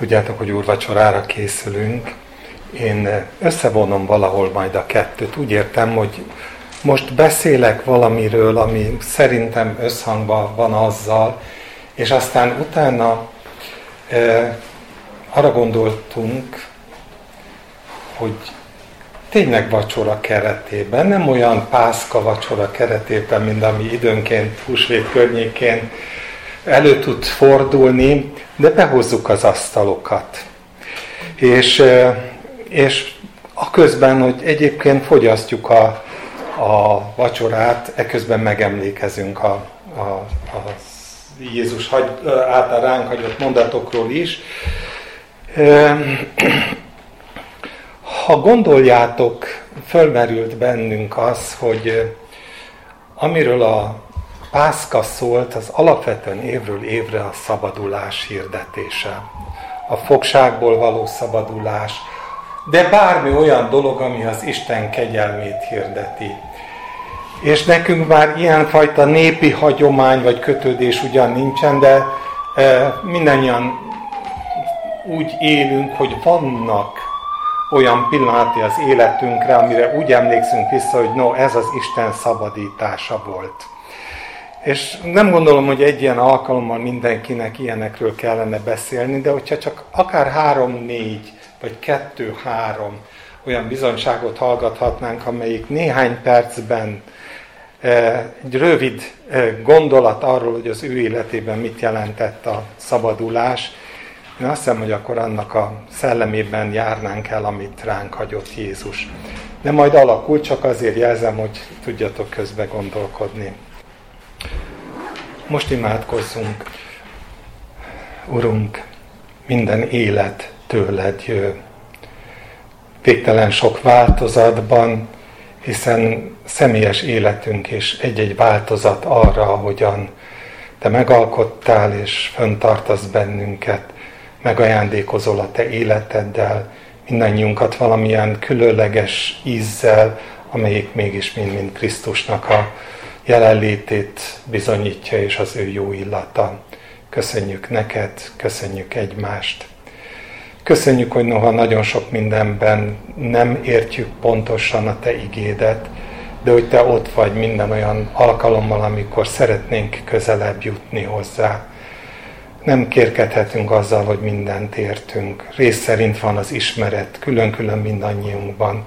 Tudjátok, hogy úrvacsorára készülünk. Én összevonom valahol majd a kettőt. Úgy értem, hogy most beszélek valamiről, ami szerintem összhangban van azzal, és aztán utána e, arra gondoltunk, hogy tényleg vacsora keretében, nem olyan pászka vacsora keretében, mint ami időnként húsvét környékén elő tud fordulni, de behozzuk az asztalokat. És, és a közben, hogy egyébként fogyasztjuk a, a vacsorát, eközben megemlékezünk a, a, a Jézus hagy, által ránk hagyott mondatokról is. Ha gondoljátok, fölmerült bennünk az, hogy amiről a Pászka szólt, az alapvetően évről évre a szabadulás hirdetése. A fogságból való szabadulás, de bármi olyan dolog, ami az Isten kegyelmét hirdeti. És nekünk már ilyenfajta népi hagyomány vagy kötődés ugyan nincsen, de e, mindannyian úgy élünk, hogy vannak olyan pillanati az életünkre, amire úgy emlékszünk vissza, hogy no, ez az Isten szabadítása volt. És nem gondolom, hogy egy ilyen alkalommal mindenkinek ilyenekről kellene beszélni, de hogyha csak akár három-négy, vagy kettő-három olyan bizonyságot hallgathatnánk, amelyik néhány percben eh, egy rövid eh, gondolat arról, hogy az ő életében mit jelentett a szabadulás, én azt hiszem, hogy akkor annak a szellemében járnánk el, amit ránk hagyott Jézus. De majd alakul, csak azért jelzem, hogy tudjatok közbe gondolkodni. Most imádkozzunk. Urunk, minden élet tőled jő. Végtelen sok változatban, hiszen személyes életünk és egy-egy változat arra, ahogyan Te megalkottál és föntartasz bennünket, megajándékozol a Te életeddel, mindannyiunkat valamilyen különleges ízzel, amelyik mégis mind-mind Krisztusnak a jelenlétét bizonyítja, és az ő jó illata. Köszönjük neked, köszönjük egymást. Köszönjük, hogy noha nagyon sok mindenben nem értjük pontosan a Te igédet, de hogy Te ott vagy minden olyan alkalommal, amikor szeretnénk közelebb jutni hozzá. Nem kérkedhetünk azzal, hogy mindent értünk. Rész szerint van az ismeret, külön-külön mindannyiunkban.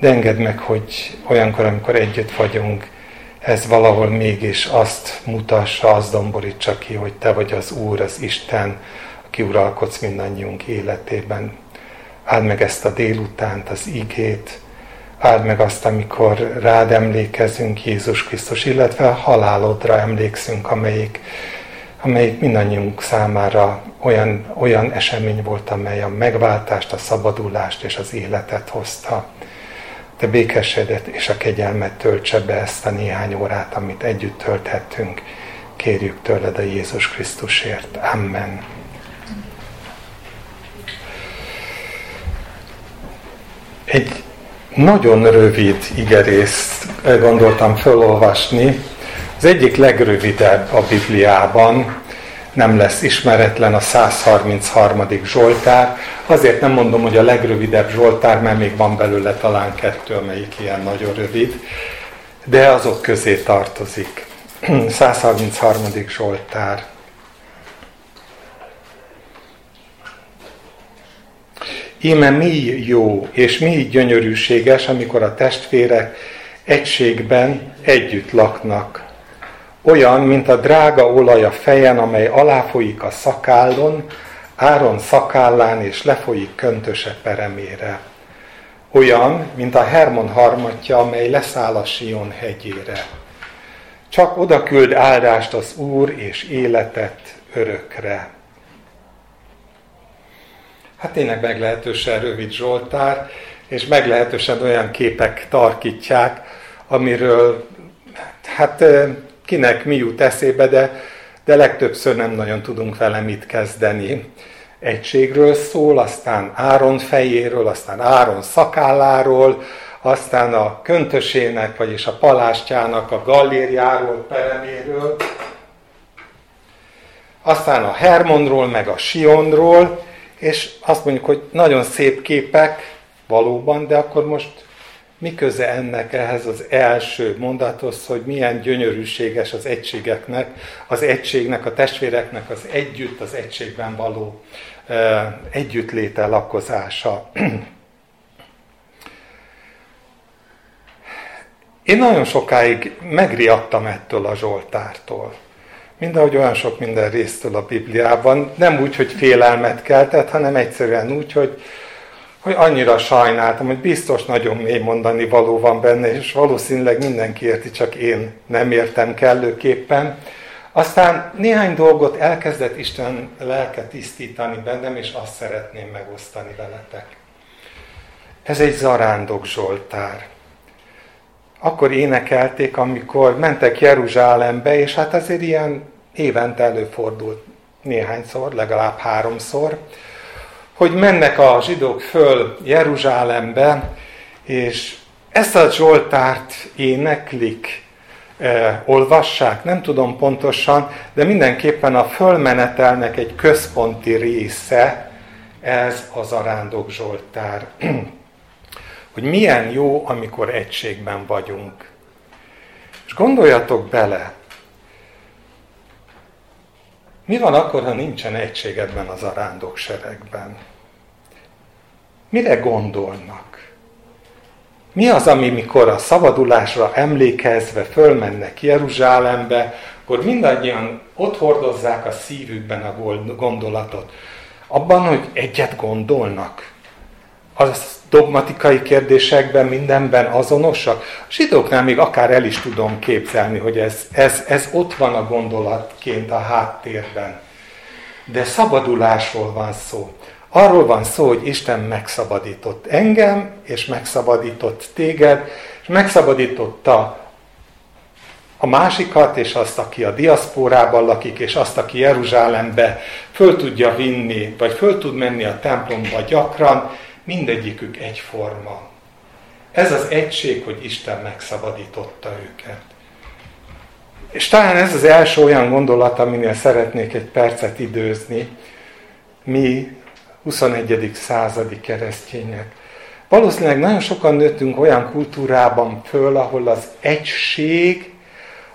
De engedd meg, hogy olyankor, amikor együtt vagyunk, ez valahol mégis azt mutassa, azt domborítsa ki, hogy te vagy az Úr, az Isten, aki uralkodsz mindannyiunk életében. Áld meg ezt a délutánt, az igét, áld meg azt, amikor rád emlékezünk, Jézus Krisztus, illetve a halálodra emlékszünk, amelyik, amelyik mindannyiunk számára olyan, olyan esemény volt, amely a megváltást, a szabadulást és az életet hozta te békességet és a kegyelmet töltse be ezt a néhány órát, amit együtt tölthettünk. Kérjük tőled a Jézus Krisztusért. Amen. Egy nagyon rövid igerészt gondoltam felolvasni. Az egyik legrövidebb a Bibliában, nem lesz ismeretlen a 133. Zsoltár. Azért nem mondom, hogy a legrövidebb Zsoltár, mert még van belőle talán kettő, amelyik ilyen nagyon rövid, de azok közé tartozik. 133. Zsoltár. Íme mi jó és mi gyönyörűséges, amikor a testvérek egységben együtt laknak olyan, mint a drága olaj a fejen, amely aláfolyik a szakállon, Áron szakállán és lefolyik köntöse peremére. Olyan, mint a Hermon harmatja, amely leszáll a Sion hegyére. Csak oda küld áldást az Úr és életet örökre. Hát tényleg meglehetősen rövid Zsoltár, és meglehetősen olyan képek tarkítják, amiről hát kinek mi jut eszébe, de, de legtöbbször nem nagyon tudunk vele mit kezdeni. Egységről szól, aztán Áron fejéről, aztán Áron szakálláról, aztán a köntösének, vagyis a palástjának a gallérjáról, pereméről, aztán a Hermonról, meg a Sionról, és azt mondjuk, hogy nagyon szép képek, valóban, de akkor most mi köze ennek ehhez az első mondathoz, hogy milyen gyönyörűséges az egységeknek, az egységnek, a testvéreknek az együtt, az egységben való együttléte lakozása. Én nagyon sokáig megriadtam ettől a Zsoltártól. Mindahogy olyan sok minden résztől a Bibliában, nem úgy, hogy félelmet keltett, hanem egyszerűen úgy, hogy, hogy annyira sajnáltam, hogy biztos nagyon mély mondani való van benne, és valószínűleg mindenki érti, csak én nem értem kellőképpen. Aztán néhány dolgot elkezdett Isten lelke tisztítani bennem, és azt szeretném megosztani veletek. Ez egy zarándok Zsoltár. Akkor énekelték, amikor mentek Jeruzsálembe, és hát azért ilyen évente előfordult néhányszor, legalább háromszor, hogy mennek a zsidók föl Jeruzsálembe, és ezt a Zsoltárt éneklik, eh, olvassák, nem tudom pontosan, de mindenképpen a fölmenetelnek egy központi része ez az arándok Zsoltár. hogy milyen jó, amikor egységben vagyunk. És gondoljatok bele, mi van akkor, ha nincsen egység ebben az arándok seregben? Mire gondolnak? Mi az, ami mikor a szabadulásra emlékezve fölmennek Jeruzsálembe, akkor mindannyian ott hordozzák a szívükben a gondolatot. Abban, hogy egyet gondolnak. Az dogmatikai kérdésekben, mindenben azonosak. A zsidóknál még akár el is tudom képzelni, hogy ez, ez, ez ott van a gondolatként a háttérben. De szabadulásról van szó. Arról van szó, hogy Isten megszabadított engem, és megszabadított téged, és megszabadította a másikat, és azt, aki a diaszpórában lakik, és azt, aki Jeruzsálembe föl tudja vinni, vagy föl tud menni a templomba gyakran, mindegyikük egyforma. Ez az egység, hogy Isten megszabadította őket. És talán ez az első olyan gondolat, aminél szeretnék egy percet időzni, mi 21. századi keresztények. Valószínűleg nagyon sokan nőttünk olyan kultúrában föl, ahol az egység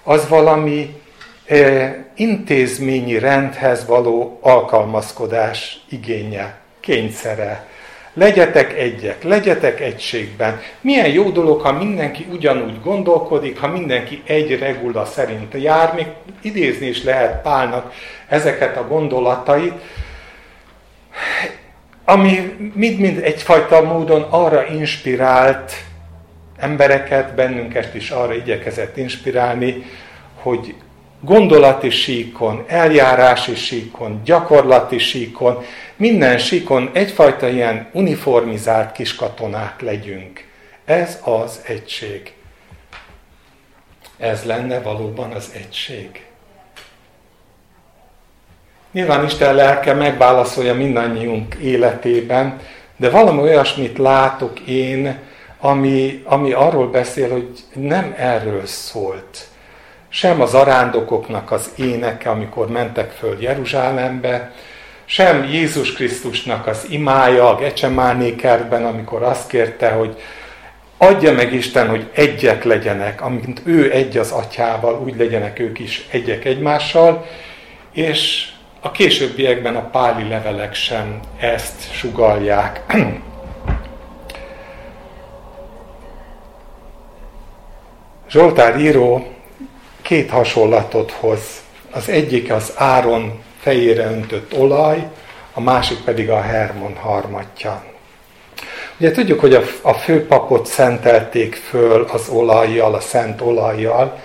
az valami eh, intézményi rendhez való alkalmazkodás igénye, kényszere. Legyetek egyek, legyetek egységben. Milyen jó dolog, ha mindenki ugyanúgy gondolkodik, ha mindenki egy regula szerint jár, még idézni is lehet Pálnak ezeket a gondolatait, ami mind-mind egyfajta módon arra inspirált embereket, bennünket is arra igyekezett inspirálni, hogy gondolati síkon, eljárási síkon, gyakorlati síkon, minden síkon egyfajta ilyen uniformizált kiskatonák legyünk. Ez az egység. Ez lenne valóban az egység. Nyilván Isten lelke megválaszolja mindannyiunk életében, de valami olyasmit látok én, ami, ami arról beszél, hogy nem erről szólt. Sem az arándokoknak az éneke, amikor mentek föl Jeruzsálembe, sem Jézus Krisztusnak az imája a Gecsemáné kertben, amikor azt kérte, hogy adja meg Isten, hogy egyek legyenek, amint ő egy az atyával, úgy legyenek ők is egyek egymással, és a későbbiekben a páli levelek sem ezt sugalják. Zsoltár író két hasonlatot hoz. Az egyik az Áron fejére öntött olaj, a másik pedig a Hermon harmatja. Ugye tudjuk, hogy a, a főpapot szentelték föl az olajjal, a szent olajjal,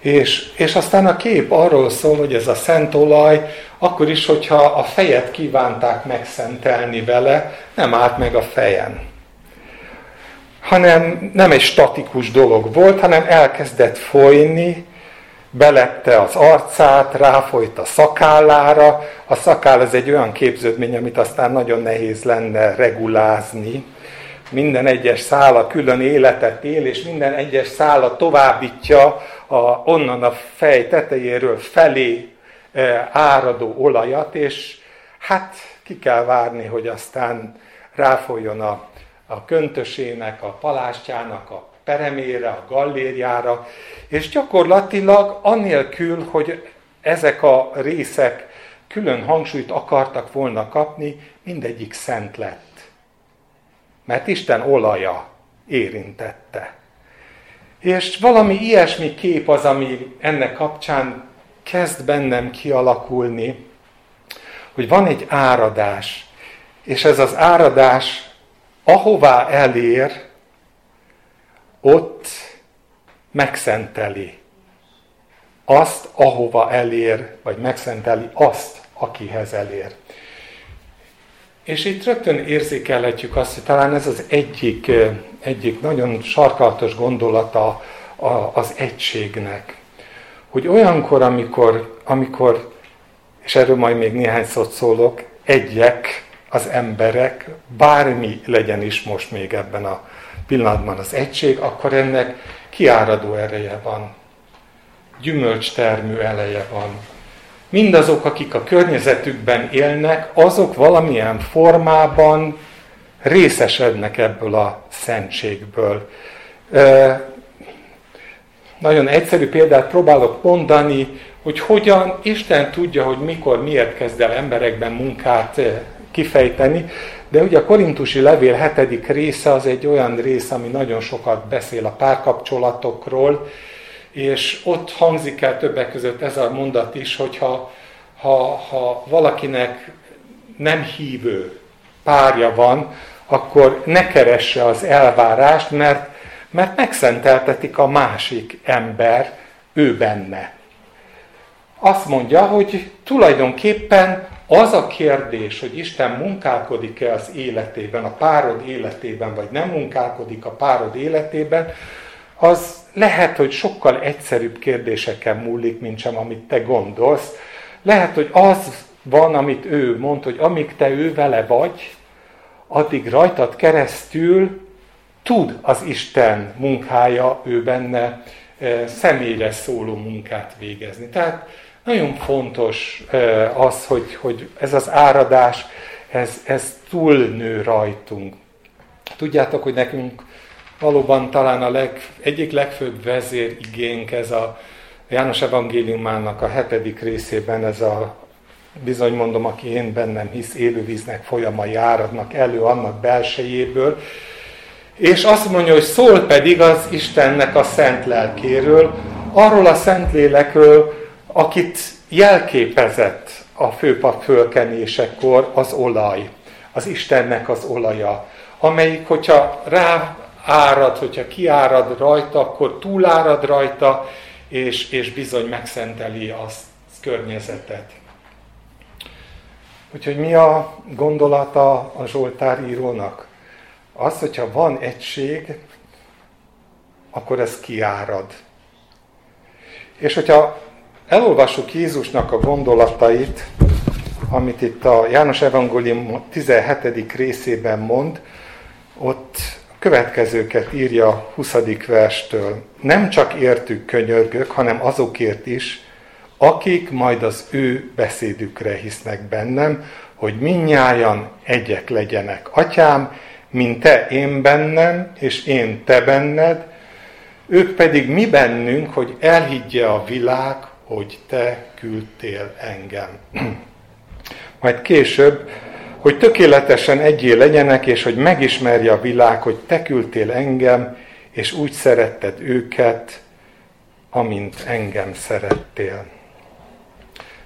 és, és aztán a kép arról szól, hogy ez a szent olaj, akkor is, hogyha a fejet kívánták megszentelni vele, nem állt meg a fejen. Hanem nem egy statikus dolog volt, hanem elkezdett folyni, belepte az arcát, ráfolyt a szakállára. A szakál az egy olyan képződmény, amit aztán nagyon nehéz lenne regulázni. Minden egyes szála külön életet él, és minden egyes szála továbbítja a, onnan a fej tetejéről felé e, áradó olajat, és Hát ki kell várni, hogy aztán ráfoljon a, a köntösének, a palástjának, a peremére, a gallérjára, és gyakorlatilag anélkül, hogy ezek a részek külön hangsúlyt akartak volna kapni, mindegyik szent lett. Mert Isten olaja érintette. És valami ilyesmi kép az, ami ennek kapcsán kezd bennem kialakulni, hogy van egy áradás, és ez az áradás ahová elér, ott megszenteli azt, ahova elér, vagy megszenteli azt, akihez elér. És itt rögtön érzékelhetjük azt, hogy talán ez az egyik, egyik nagyon sarkalatos gondolata az egységnek. Hogy olyankor, amikor, amikor, és erről majd még néhány szót szólok, egyek az emberek, bármi legyen is most még ebben a pillanatban az egység, akkor ennek kiáradó ereje van, gyümölcstermű eleje van. Mindazok, akik a környezetükben élnek, azok valamilyen formában részesednek ebből a szentségből. Nagyon egyszerű példát próbálok mondani, hogy hogyan Isten tudja, hogy mikor, miért kezd el emberekben munkát kifejteni, de ugye a korintusi levél hetedik része az egy olyan rész, ami nagyon sokat beszél a párkapcsolatokról, és ott hangzik el többek között ez a mondat is, hogyha ha, ha valakinek nem hívő párja van, akkor ne keresse az elvárást, mert, mert megszenteltetik a másik ember ő benne. Azt mondja, hogy tulajdonképpen az a kérdés, hogy Isten munkálkodik-e az életében, a párod életében, vagy nem munkálkodik a párod életében, az lehet, hogy sokkal egyszerűbb kérdéseken múlik, mint sem amit te gondolsz. Lehet, hogy az van, amit ő mond, hogy amíg te ő vele vagy, addig rajtad keresztül tud az Isten munkája ő benne e, személyre szóló munkát végezni. Tehát nagyon fontos az, hogy, hogy ez az áradás, ez, ez túlnő rajtunk. Tudjátok, hogy nekünk valóban talán a leg, egyik legfőbb vezérigénk ez a János evangéliumának a hetedik részében ez a bizony mondom, aki én bennem hisz, élővíznek folyamai áradnak elő annak belsejéből, és azt mondja, hogy szól pedig az Istennek a szent lelkéről, arról a szent lélekről, akit jelképezett a főpap fölkenésekor az olaj, az Istennek az olaja, amelyik, hogyha rá árad, hogyha kiárad rajta, akkor túlárad rajta, és, és bizony megszenteli azt környezetet. Úgyhogy mi a gondolata a Zsoltár írónak? Az, hogyha van egység, akkor ez kiárad. És hogyha elolvassuk Jézusnak a gondolatait, amit itt a János Evangélium 17. részében mond, ott következőket írja a 20. verstől. Nem csak értük könyörgök, hanem azokért is, akik majd az ő beszédükre hisznek bennem, hogy minnyájan egyek legyenek. Atyám, mint te én bennem, és én te benned, ők pedig mi bennünk, hogy elhiggye a világ, hogy te küldtél engem. Majd később hogy tökéletesen egyé legyenek, és hogy megismerje a világ, hogy te küldtél engem, és úgy szeretted őket, amint engem szerettél.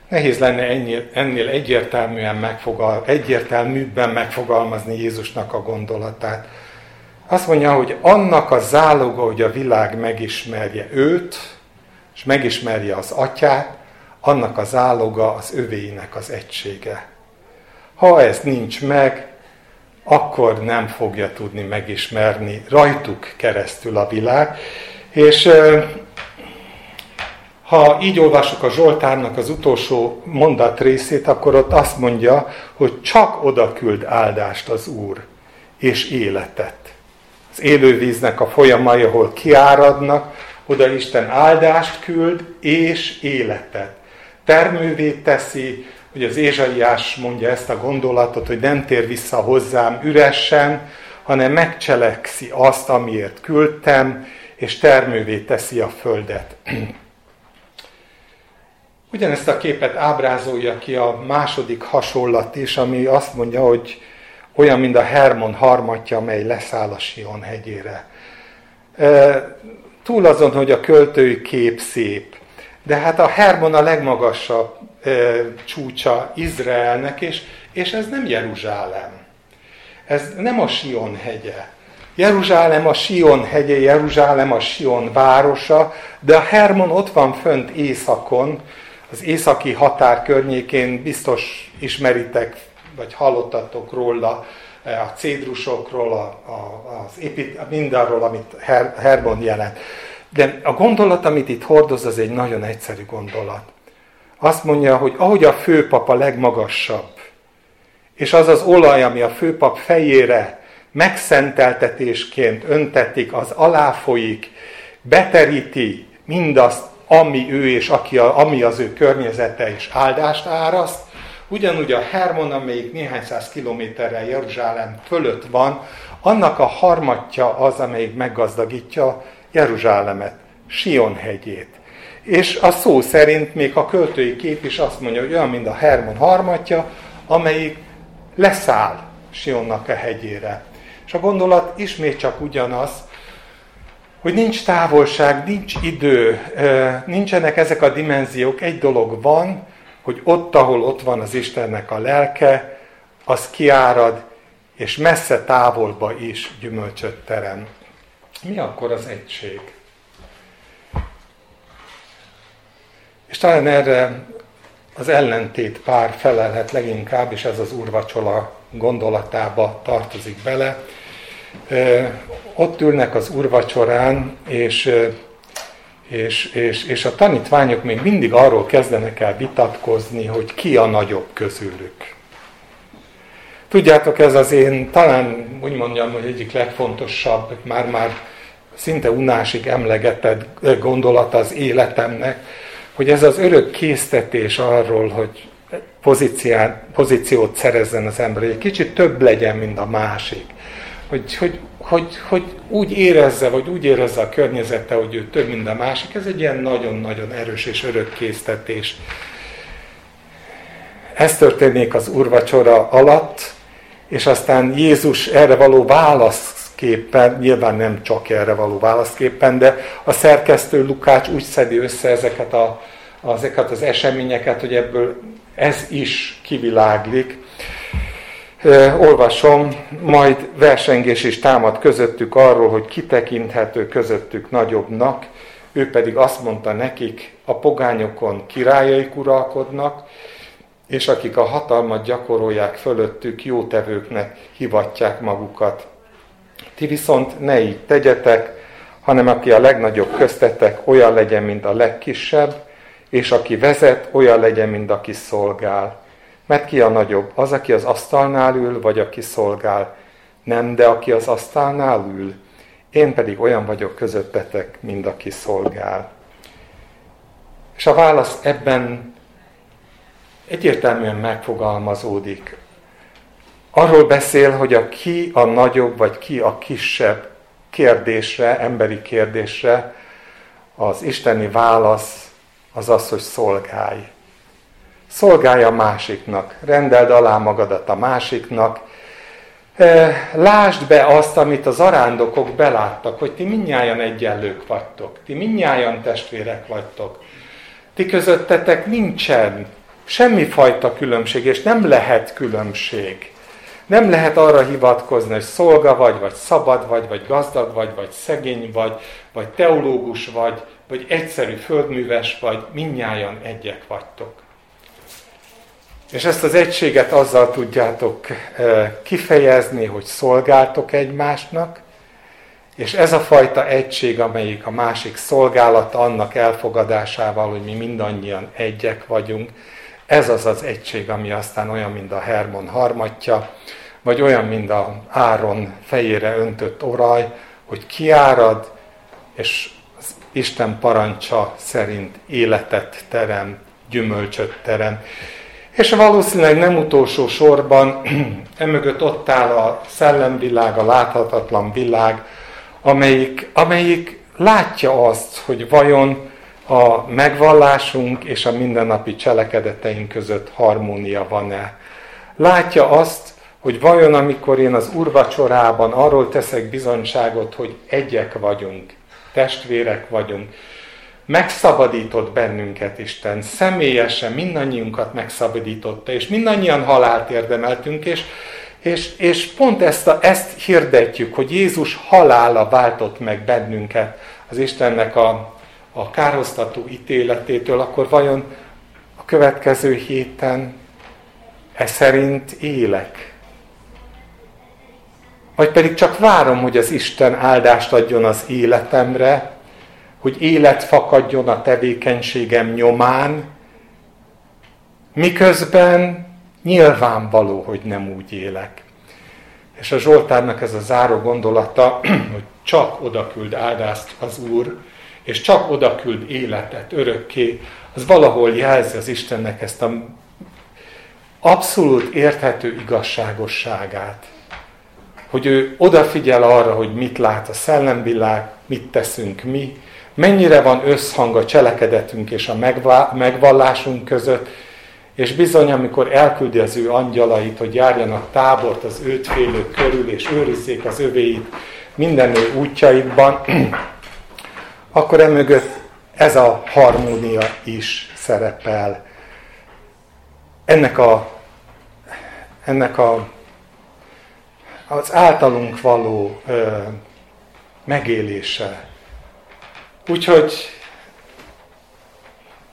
Nehéz lenne ennél, ennél egyértelműen megfogal, egyértelműbben megfogalmazni Jézusnak a gondolatát. Azt mondja, hogy annak a záloga, hogy a világ megismerje őt, és megismerje az atyát, annak a záloga az övéinek az egysége. Ha ez nincs meg, akkor nem fogja tudni megismerni rajtuk keresztül a világ. És ha így olvassuk a Zsoltárnak az utolsó mondat részét, akkor ott azt mondja, hogy csak oda küld áldást az Úr, és életet. Az élővíznek a folyamai, ahol kiáradnak, oda Isten áldást küld, és életet. Termővé teszi, hogy az Ézsaiás mondja ezt a gondolatot, hogy nem tér vissza hozzám üresen, hanem megcselekszi azt, amiért küldtem, és termővé teszi a földet. Ugyanezt a képet ábrázolja ki a második hasonlat is, ami azt mondja, hogy olyan, mint a Hermon harmatja, amely leszáll a Sion hegyére. Túl azon, hogy a költői kép szép, de hát a Hermon a legmagasabb csúcsa Izraelnek, és, és ez nem Jeruzsálem. Ez nem a Sion hegye. Jeruzsálem a Sion hegye, Jeruzsálem a Sion városa, de a Hermon ott van fönt északon, az északi határ környékén biztos ismeritek, vagy hallottatok róla, a cédrusokról, a, a, az épít, mindarról, amit Her, Hermon jelent. De a gondolat, amit itt hordoz, az egy nagyon egyszerű gondolat. Azt mondja, hogy ahogy a főpap a legmagasabb, és az az olaj, ami a főpap fejére megszenteltetésként öntetik, az aláfolyik, beteríti mindazt, ami ő és aki a, ami az ő környezete és áldást áraszt, ugyanúgy a Hermon, amelyik néhány száz kilométerrel Jeruzsálem fölött van, annak a harmatja az, amelyik meggazdagítja Jeruzsálemet, Sion hegyét. És a szó szerint még a költői kép is azt mondja, hogy olyan, mint a Hermon harmatja, amelyik leszáll Sionnak a hegyére. És a gondolat ismét csak ugyanaz, hogy nincs távolság, nincs idő, nincsenek ezek a dimenziók. Egy dolog van, hogy ott, ahol ott van az Istennek a lelke, az kiárad, és messze távolba is gyümölcsöt terem. Mi akkor az egység? És talán erre az ellentét pár felelhet leginkább, és ez az úrvacsola gondolatába tartozik bele. Ott ülnek az úrvacsorán, és, és, és, és a tanítványok még mindig arról kezdenek el vitatkozni, hogy ki a nagyobb közülük. Tudjátok, ez az én talán úgy mondjam, hogy egyik legfontosabb, már-már szinte unásig emlegetett gondolat az életemnek, hogy ez az örök késztetés arról, hogy pozíciót szerezzen az ember, hogy egy kicsit több legyen, mint a másik. Hogy, hogy, hogy, hogy úgy érezze, vagy úgy érezze a környezete, hogy ő több, mint a másik. Ez egy ilyen nagyon-nagyon erős és örök késztetés. Ez történik az urvacsora alatt, és aztán Jézus erre való válaszképpen, nyilván nem csak erre való válaszképpen, de a szerkesztő Lukács úgy szedi össze ezeket, a, ezeket az eseményeket, hogy ebből ez is kiviláglik. Olvasom, majd versengés is támad közöttük arról, hogy kitekinthető közöttük nagyobbnak, ő pedig azt mondta nekik, a pogányokon királyaik uralkodnak, és akik a hatalmat gyakorolják fölöttük, jótevőknek hivatják magukat. Ti viszont ne így tegyetek, hanem aki a legnagyobb köztetek, olyan legyen, mint a legkisebb, és aki vezet, olyan legyen, mint aki szolgál. Mert ki a nagyobb? Az, aki az asztalnál ül, vagy aki szolgál? Nem, de aki az asztalnál ül. Én pedig olyan vagyok közöttetek, mint aki szolgál. És a válasz ebben egyértelműen megfogalmazódik. Arról beszél, hogy a ki a nagyobb, vagy ki a kisebb kérdésre, emberi kérdésre, az isteni válasz az az, hogy szolgálj. Szolgálj a másiknak, rendeld alá magadat a másiknak, Lásd be azt, amit az arándokok beláttak, hogy ti minnyáján egyenlők vagytok, ti minnyáján testvérek vagytok. Ti közöttetek nincsen Semmifajta különbség, és nem lehet különbség. Nem lehet arra hivatkozni, hogy szolga vagy, vagy szabad vagy, vagy gazdag vagy, vagy szegény vagy, vagy teológus vagy, vagy egyszerű földműves vagy, minnyáján egyek vagytok. És ezt az egységet azzal tudjátok eh, kifejezni, hogy szolgáltok egymásnak, és ez a fajta egység, amelyik a másik szolgálata annak elfogadásával, hogy mi mindannyian egyek vagyunk, ez az az egység, ami aztán olyan, mint a Hermon harmatja, vagy olyan, mint a Áron fejére öntött oraj, hogy kiárad, és az Isten parancsa szerint életet terem, gyümölcsöt terem. És valószínűleg nem utolsó sorban emögött ott áll a szellemvilág, a láthatatlan világ, amelyik, amelyik látja azt, hogy vajon a megvallásunk és a mindennapi cselekedeteink között harmónia van-e. Látja azt, hogy vajon amikor én az urvacsorában arról teszek bizonyságot, hogy egyek vagyunk, testvérek vagyunk, megszabadított bennünket Isten, személyesen mindannyiunkat megszabadította, és mindannyian halált érdemeltünk, és, és, és pont ezt, a, ezt hirdetjük, hogy Jézus halála váltott meg bennünket az Istennek a, a kárhoztató ítéletétől, akkor vajon a következő héten e szerint élek? Vagy pedig csak várom, hogy az Isten áldást adjon az életemre, hogy élet fakadjon a tevékenységem nyomán, miközben nyilvánvaló, hogy nem úgy élek. És a Zsoltárnak ez a záró gondolata, hogy csak oda küld áldást az Úr, és csak oda küld életet örökké, az valahol jelzi az Istennek ezt a abszolút érthető igazságosságát hogy ő odafigyel arra, hogy mit lát a szellemvilág, mit teszünk mi, mennyire van összhang a cselekedetünk és a megvallásunk között, és bizony, amikor elküldi az ő angyalait, hogy járjanak tábort az őt félők körül, és őrizzék az övéit minden ő útjaikban, akkor emögött ez a harmónia is szerepel. Ennek a, ennek a az általunk való ö, megélése. Úgyhogy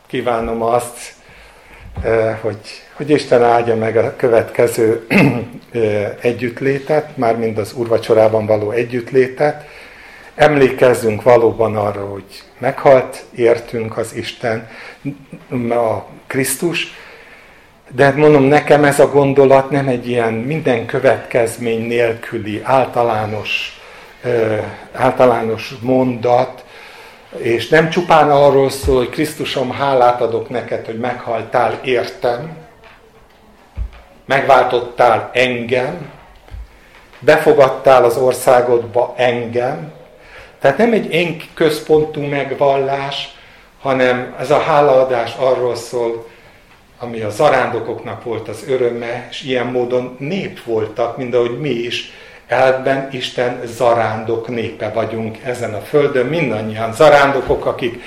kívánom azt, ö, hogy, hogy Isten áldja meg a következő ö, együttlétet, mármint az urvacsorában való együttlétet. Emlékezzünk valóban arra, hogy meghalt, értünk az Isten, a Krisztus, de hát mondom, nekem ez a gondolat nem egy ilyen minden következmény nélküli általános, ö, általános mondat, és nem csupán arról szól, hogy Krisztusom, hálát adok neked, hogy meghaltál, értem, megváltottál engem, befogadtál az országodba engem. Tehát nem egy én központú megvallás, hanem ez a hálaadás arról szól, ami a zarándokoknak volt az öröme, és ilyen módon nép voltak, mint ahogy mi is, elben Isten zarándok népe vagyunk ezen a földön, mindannyian zarándokok, akik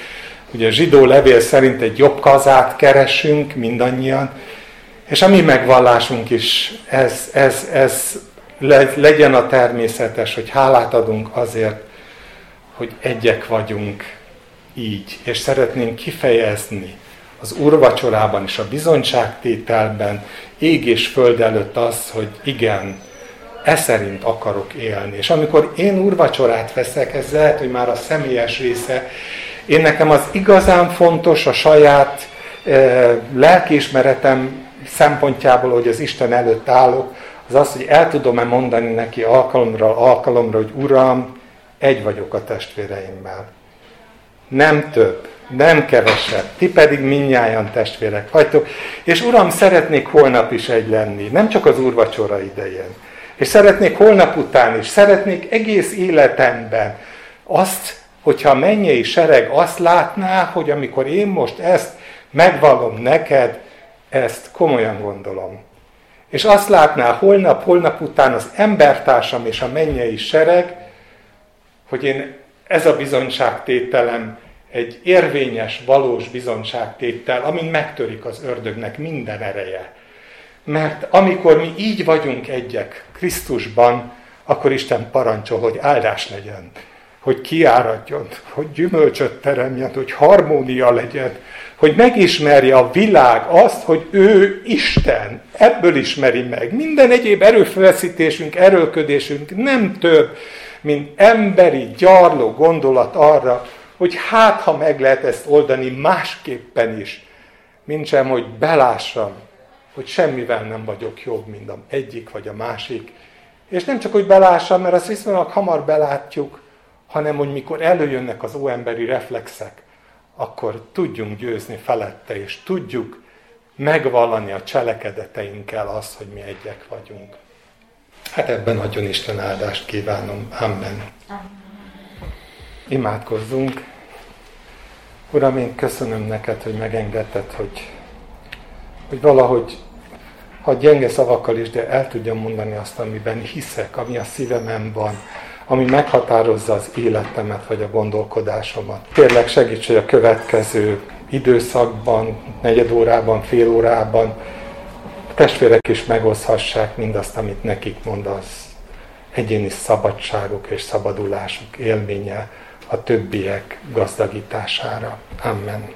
ugye zsidó levél szerint egy jobb kazát keresünk, mindannyian, és a mi megvallásunk is ez, ez, ez legyen a természetes, hogy hálát adunk azért, hogy egyek vagyunk így, és szeretnénk kifejezni az úrvacsorában és a bizonyságtételben ég és föld előtt az, hogy igen, e szerint akarok élni. És amikor én úrvacsorát veszek, ez lehet, hogy már a személyes része, én nekem az igazán fontos a saját e, lelkiismeretem szempontjából, hogy az Isten előtt állok, az az, hogy el tudom-e mondani neki alkalomra alkalomra, hogy Uram, egy vagyok a testvéreimmel. Nem több nem kevesebb, ti pedig minnyáján testvérek vagytok, és Uram, szeretnék holnap is egy lenni, nem csak az úrvacsora idején, és szeretnék holnap után is, szeretnék egész életemben azt, hogyha a mennyei sereg azt látná, hogy amikor én most ezt megvallom neked, ezt komolyan gondolom. És azt látná holnap, holnap után az embertársam és a mennyei sereg, hogy én ez a bizonyságtételem egy érvényes, valós bizonságtétel, amin megtörik az ördögnek minden ereje. Mert amikor mi így vagyunk egyek Krisztusban, akkor Isten parancsol, hogy áldás legyen, hogy kiáradjon, hogy gyümölcsöt teremjen, hogy harmónia legyen, hogy megismerje a világ azt, hogy ő Isten. Ebből ismeri meg. Minden egyéb erőfeszítésünk, erőködésünk nem több, mint emberi, gyarló gondolat arra, hogy hát, ha meg lehet ezt oldani másképpen is, mint sem, hogy belássam, hogy semmivel nem vagyok jobb, mint a egyik vagy a másik. És nem csak, hogy belássam, mert azt viszonylag hamar belátjuk, hanem, hogy mikor előjönnek az óemberi reflexek, akkor tudjunk győzni felette, és tudjuk megvallani a cselekedeteinkkel azt, hogy mi egyek vagyunk. Hát ebben nagyon Isten áldást kívánom. Amen. Imádkozzunk. Uram, én köszönöm neked, hogy megengedted, hogy, hogy valahogy, ha gyenge szavakkal is, de el tudjam mondani azt, amiben hiszek, ami a szívemen van, ami meghatározza az életemet, vagy a gondolkodásomat. Kérlek segíts, hogy a következő időszakban, negyed órában, fél órában a testvérek is megoszhassák mindazt, amit nekik mondasz. Egyéni szabadságuk és szabadulásuk élménye a többiek gazdagítására. Amen.